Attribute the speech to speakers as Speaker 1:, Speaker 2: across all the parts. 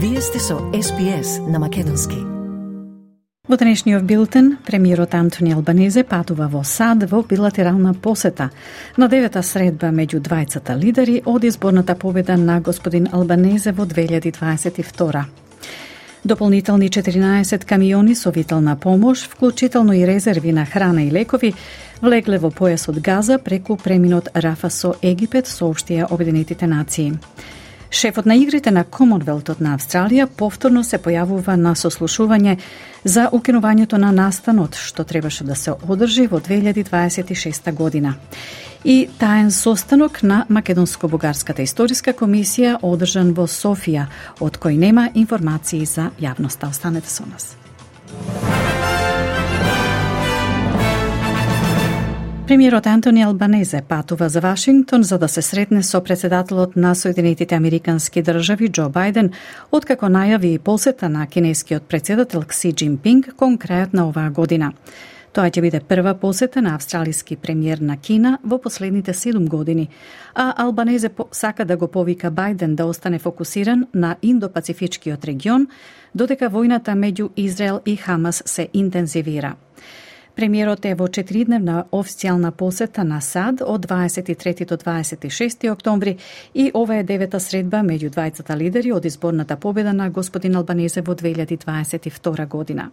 Speaker 1: Вие сте со СПС на Македонски.
Speaker 2: Во денешниот билтен, премиерот Антони Албанезе патува во САД во билатерална посета на девета средба меѓу двајцата лидери од изборната победа на господин Албанезе во 2022. Дополнителни 14 камиони со витална помош, вклучително и резерви на храна и лекови, влегле во појасот Газа преку преминот Рафа со Египет, соопштија Обединетите нации. Шефот на игрите на Комонвелтот на Австралија повторно се појавува на сослушување за укинувањето на настанот што требаше да се одржи во 2026 година. И таен состанок на Македонско-Бугарската историска комисија одржан во Софија, од кој нема информации за јавноста. Останете со нас. Премиерот Антони Албанезе патува за Вашингтон за да се сретне со председателот на Соединетите Американски држави Џо Бајден, откако најави и посета на кинескиот председател Кси Джинпинг кон крајот на оваа година. Тоа ќе биде прва посета на австралиски премиер на Кина во последните 7 години, а Албанезе сака да го повика Бајден да остане фокусиран на Индо-Пацифичкиот регион, додека војната меѓу Израел и Хамас се интензивира. Премиерот е во четиридневна официјална посета на САД од 23 до 26 октомври и ова е девета средба меѓу двајцата лидери од изборната победа на господин Албанезе во 2022 година.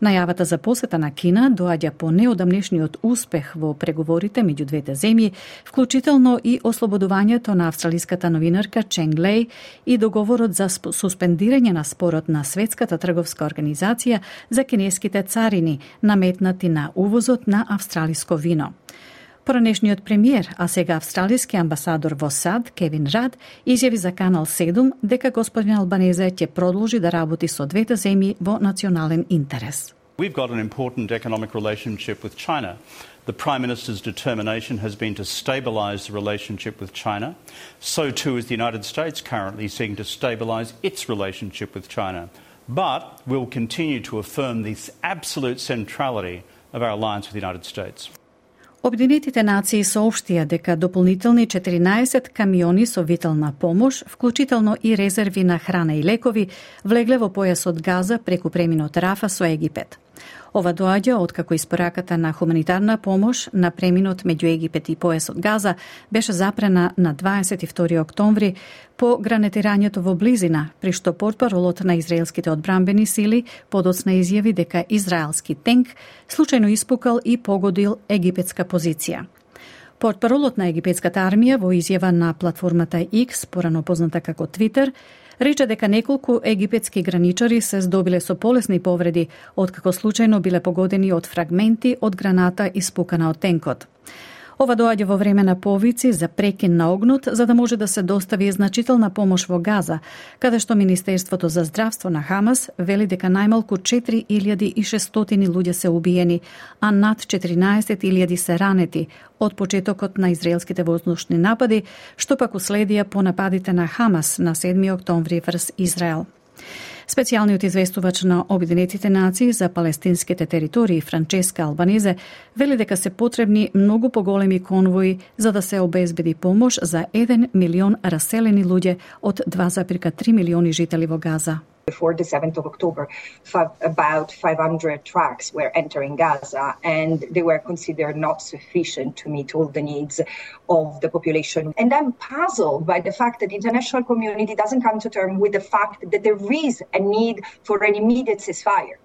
Speaker 2: Најавата за посета на Кина доаѓа по неодамнешниот успех во преговорите меѓу двете земји, вклучително и ослободувањето на австралиската новинарка Ченг Лей и договорот за суспендирање на спорот на Светската трговска организација за кинеските царини, наметнати на увозот на австралиско вино. Поранешниот премиер, а сега австралиски амбасадор во САД, Кевин Рад, изјави за Канал 7 дека господин Албанезе ќе продолжи да работи со двете земји во национален интерес.
Speaker 3: We've got an important economic relationship with China. The Prime Minister's determination has been to stabilise the relationship with China. So too is the United States currently seeking to stabilise its relationship with China. But we'll continue to affirm the absolute centrality of our alliance with the United States.
Speaker 2: Обединетите нации соопштија дека дополнителни 14 камиони со витална помош, вклучително и резерви на храна и лекови, влегле во појасот Газа преку преминот Рафа со Египет. Ова доаѓа откако испораката на хуманитарна помош на преминот меѓу Египет и поесот Газа беше запрена на 22 октомври по гранетирањето во близина, при што портпаролот на израелските одбранбени сили подоцна изјави дека израелски тенк случајно испукал и погодил египетска позиција. Портпаролот на египетската армија во изјава на платформата X, порано позната како Твитер, рече дека неколку египетски граничари се здобиле со полесни повреди, откако случајно биле погодени од фрагменти од граната испукана од тенкот. Ова доаѓа во време на повици за прекин на огнот за да може да се достави значителна помош во Газа, каде што Министерството за здравство на Хамас вели дека најмалку 4600 луѓе се убиени, а над 14000 се ранети од почетокот на израелските воздушни напади, што пак уследија по нападите на Хамас на 7 октомври врз Израел. Специјалниот известувач на Обединетите нации за палестинските територии Франческа Албанезе вели дека се потребни многу поголеми конвои за да се обезбеди помош за 1 милион раселени луѓе од 2,3 милиони жители во Газа.
Speaker 4: Before the 7th of October, about 500 trucks were entering Gaza and they were considered not sufficient to meet all the needs of the population. And I'm puzzled by the fact that the international community doesn't come to terms with the fact that there is a need for an immediate ceasefire.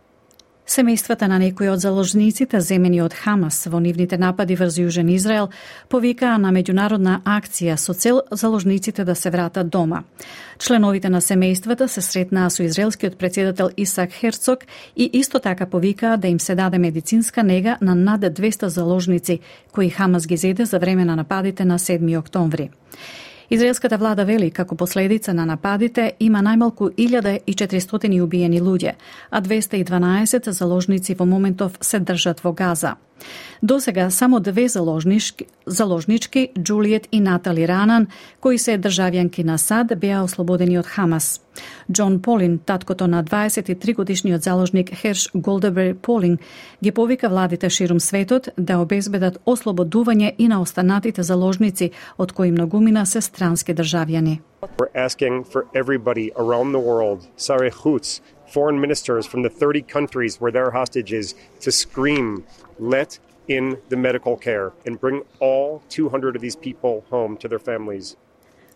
Speaker 2: Семејствата на некои од заложниците земени од Хамас во нивните напади врз Јужен Израел повикаа на меѓународна акција со цел заложниците да се вратат дома. Членовите на семејствата се сретнаа со израелскиот председател Исак Херцог и исто така повикаа да им се даде медицинска нега на над 200 заложници кои Хамас ги зеде за време на нападите на 7 октомври. Израелската влада вели како последица на нападите има најмалку 1400 убиени луѓе, а 212 заложници во моментов се држат во Газа. До сега само две заложнички, заложнички Джулиет и Натали Ранан, кои се државјанки на САД, беа ослободени од Хамас. Џон Полин, таткото на 23 годишниот заложник Херш Голдебер Полин, ги повика владите ширум светот да обезбедат ослободување и на останатите заложници, од кои многумина се странски државјани.
Speaker 5: We're asking for everybody around the world, Sareh Hoots, foreign ministers from the 30 countries where there are hostages, to scream, let in the medical care and bring all 200 of these people home to their families.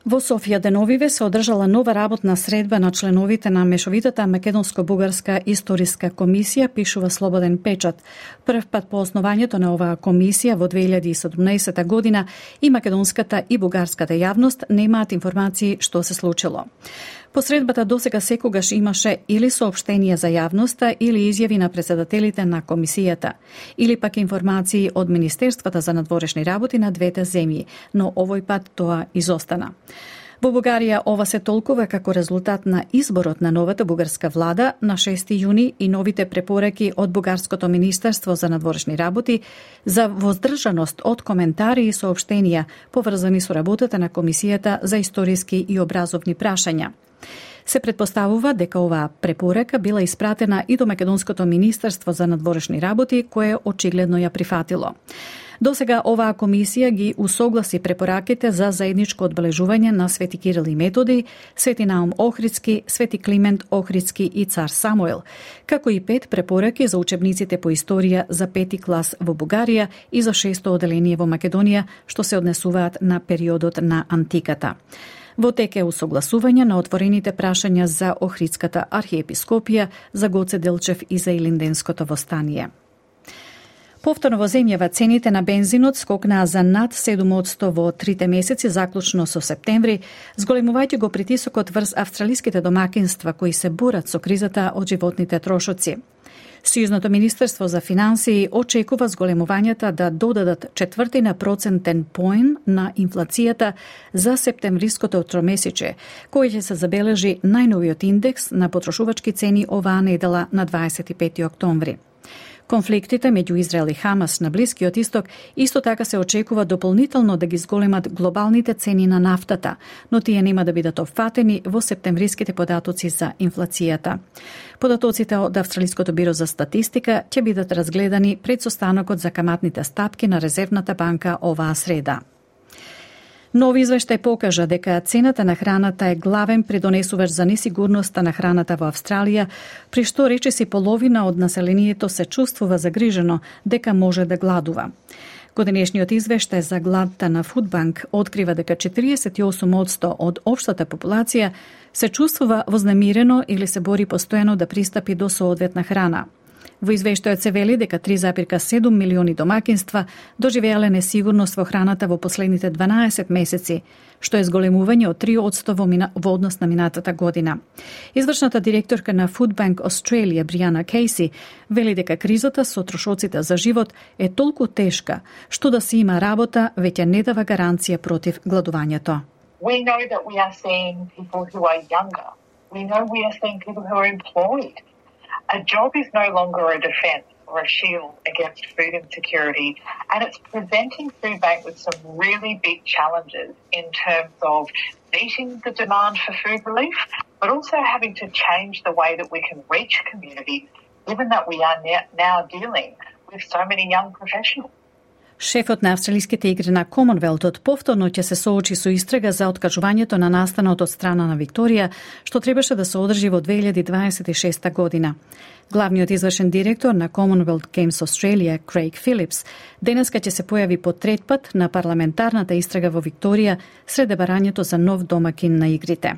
Speaker 2: Во Софија деновиве се одржала нова работна средба на членовите на Мешовитата Македонско-Бугарска историска комисија, пишува Слободен печат. Прв пат по основањето на оваа комисија во 2017 година и македонската и бугарската јавност немаат информации што се случило. Посредбата досега секогаш имаше или сообштенија за јавноста или изјави на председателите на комисијата, или пак информации од Министерствата за надворешни работи на двете земји, но овој пат тоа изостана. Во Бугарија ова се толкува како резултат на изборот на новата бугарска влада на 6 јуни и новите препораки од Бугарското министерство за надворешни работи за воздржаност од коментари и сообштенија поврзани со работата на Комисијата за историски и образовни прашања. Се предпоставува дека оваа препорека била испратена и до Македонското министерство за надворешни работи, кое очигледно ја прифатило. До сега оваа комисија ги усогласи препораките за заедничко одбележување на Свети Кирил и Методи, Свети Наум Охридски, Свети Климент Охридски и Цар Самуел, како и пет препораки за учебниците по историја за пети клас во Бугарија и за шесто оделение во Македонија, што се однесуваат на периодот на антиката. Во тек е усогласување на отворените прашања за Охридската архиепископија, за Гоце Делчев и за Илинденското востание. Повторно во земјава цените на бензинот скокнаа за над 7% во трите месеци заклучно со септември, зголемувајќи го притисокот врз австралиските домакинства кои се борат со кризата од животните трошоци. Сојузното министерство за финансии очекува зголемувањата да додадат четвртина процентен поен на инфлацијата за септемвриското тромесече, кој ќе се забележи најновиот индекс на потрошувачки цени оваа недела на 25 октомври. Конфликтите меѓу Израел и Хамас на Блискиот исток исто така се очекува дополнително да ги зголемат глобалните цени на нафтата, но тие нема да бидат опфатени во септемвриските податоци за инфлацијата. Податоците од Австралиското биро за статистика ќе бидат разгледани пред состанокот за каматните стапки на Резервната банка оваа среда. Нови извештај покажа дека цената на храната е главен придонесувач за несигурноста на храната во Австралија, при што речиси половина од населението се чувствува загрижено дека може да гладува. Годинешниот извештај за гладта на Фудбанк открива дека 48% од општата популација се чувствува вознемирено или се бори постојано да пристапи до соодветна храна. Во извештајот се вели дека 3,7 милиони домакинства доживеале несигурност во храната во последните 12 месеци, што е зголемување од 3% во, мина, во однос на минатата година. Извршната директорка на Food Bank Australia, Бријана Кейси, вели дека кризата со трошоците за живот е толку тешка, што да се има работа веќе не дава гаранција против гладувањето.
Speaker 6: We know that we are seeing people who are younger. We know we are seeing people who are employed. A job is no longer a defence or a shield against food insecurity, and it's presenting Food Bank with some really big challenges in terms of meeting the demand for food relief, but also having to change the way that we can reach communities, given that we are now dealing with so many young professionals.
Speaker 2: Шефот на австралиските игри на Комонвелтот повторно ќе се соочи со истрага за откажувањето на настанот од страна на Викторија, што требаше да се одржи во 2026 година. Главниот извршен директор на Commonwealth Games Australia, Крейг Филипс, денеска ќе се појави по трет пат на парламентарната истрага во Викторија сред барањето за нов домакин на игрите.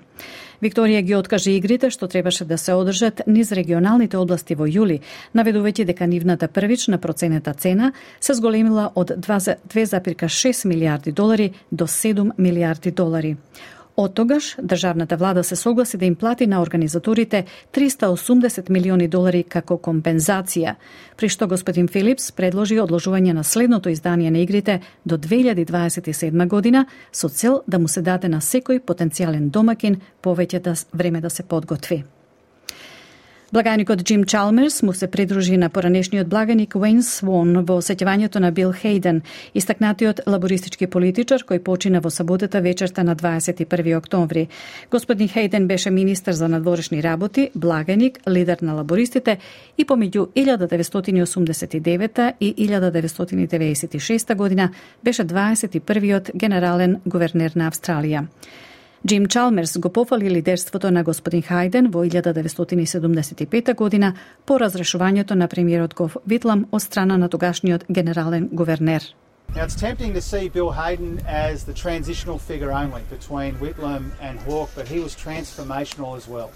Speaker 2: Викторија ги откажи игрите што требаше да се одржат низ регионалните области во јули, наведувајќи дека нивната првична проценета цена се зголемила од 2,6 милиарди долари до 7 милиарди долари. Од тогаш, државната влада се согласи да им плати на организаторите 380 милиони долари како компензација, при што господин Филипс предложи одложување на следното издание на игрите до 2027 година со цел да му се даде на секој потенцијален домакин повеќе да време да се подготви. Благаникот Джим Чалмерс му се придружи на поранешниот благаник Уейн Свон во сеќавањето на Бил Хейден, истакнатиот лабористички политичар кој почина во саботата вечерта на 21 октомври. Господин Хейден беше министер за надворешни работи, благаник, лидер на лабористите и помеѓу 1989 и 1996 година беше 21-иот генерален гувернер на Австралија. Джим Чалмерс го пофали лидерството на господин Хајден во 1975 година по разрешувањето на премиерот Гов Витлам од страна на тогашниот генерален гувернер.
Speaker 7: Now, it's tempting to see Bill Hayden as the transitional figure only between Whitlam and Hawke, but he was transformational as well.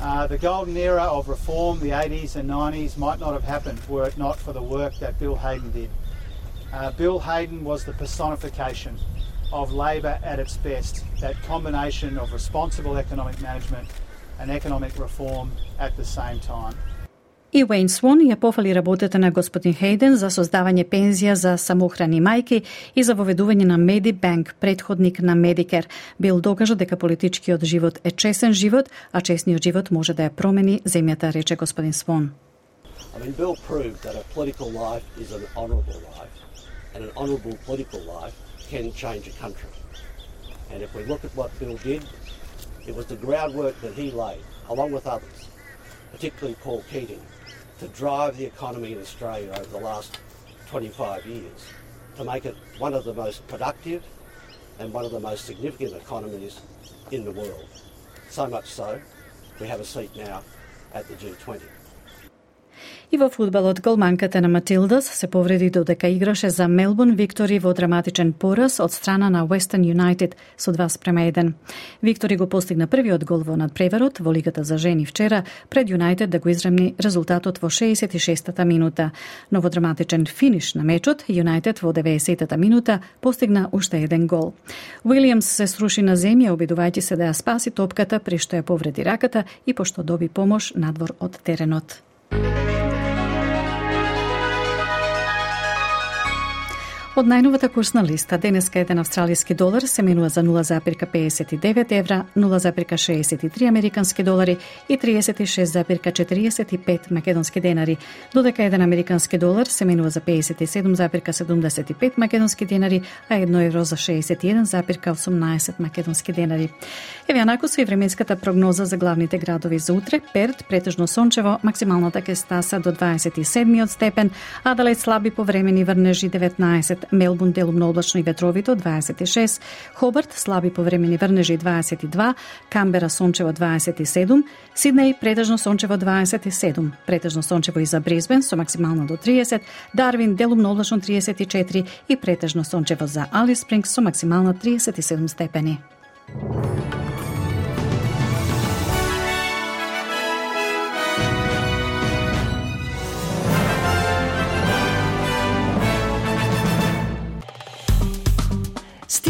Speaker 7: Uh, the golden era of reform, the 80s and 90s, might not have happened were it not for the work that Bill Hayden did. Uh, Bill Hayden was the personification of Labor at its best, that combination of responsible economic management and economic reform at the same time.
Speaker 2: И Уейн Свон ја пофали работата на господин Хейден за создавање пензија за самохрани мајки и за воведување на Медибанк, предходник на Медикер. Бил докажа дека политичкиот живот е чесен живот, а чесниот живот може да ја промени земјата, рече господин Свон.
Speaker 8: I mean, Bill proved that a political life is an honourable life, and an honourable political life can change a country. And if we look at what Bill did, it was the groundwork that he laid, along with others, particularly Paul Keating, to drive the economy in Australia over the last 25 years, to make it one of the most productive and one of the most significant economies in the world. So much so, we have a seat now at the G20.
Speaker 2: И во фудбалот голманката на Матилдас се повреди додека играше за Мелбурн Виктори во драматичен пораз од страна на Western United со 2 спрема 1. Виктори го постигна првиот гол во надпреварот во лигата за жени вчера пред Юнайтед да го изремни резултатот во 66-та минута. Но во драматичен финиш на мечот, Юнайтед во 90-та минута постигна уште еден гол. Уилјамс се сруши на земја обидувајќи се да ја спаси топката при што ја повреди раката и пошто доби помош надвор од теренот. Од најновата курсна листа, денеска еден австралиски долар се менува за 0,59 евра, 0,63 американски долари и 36,45 македонски денари, додека еден американски долар се менува за 57,75 македонски денари, а 1 евро за 61,18 македонски денари. Еве анако се и временската прогноза за главните градови за утре. Перт, претежно сончево, максималната ке стаса до 27 степен, далеч слаби повремени врнежи 19, Мелбун делумно облачно и ветровито 26, Хобарт слаби повремени врнежи 22, Камбера сончево 27, Сиднеј претежно сончево 27, претежно сончево и за Брисбен со максимално до 30, Дарвин делумно облачно 34 и претежно сончево за Алис Спрингс со максимално 37 степени.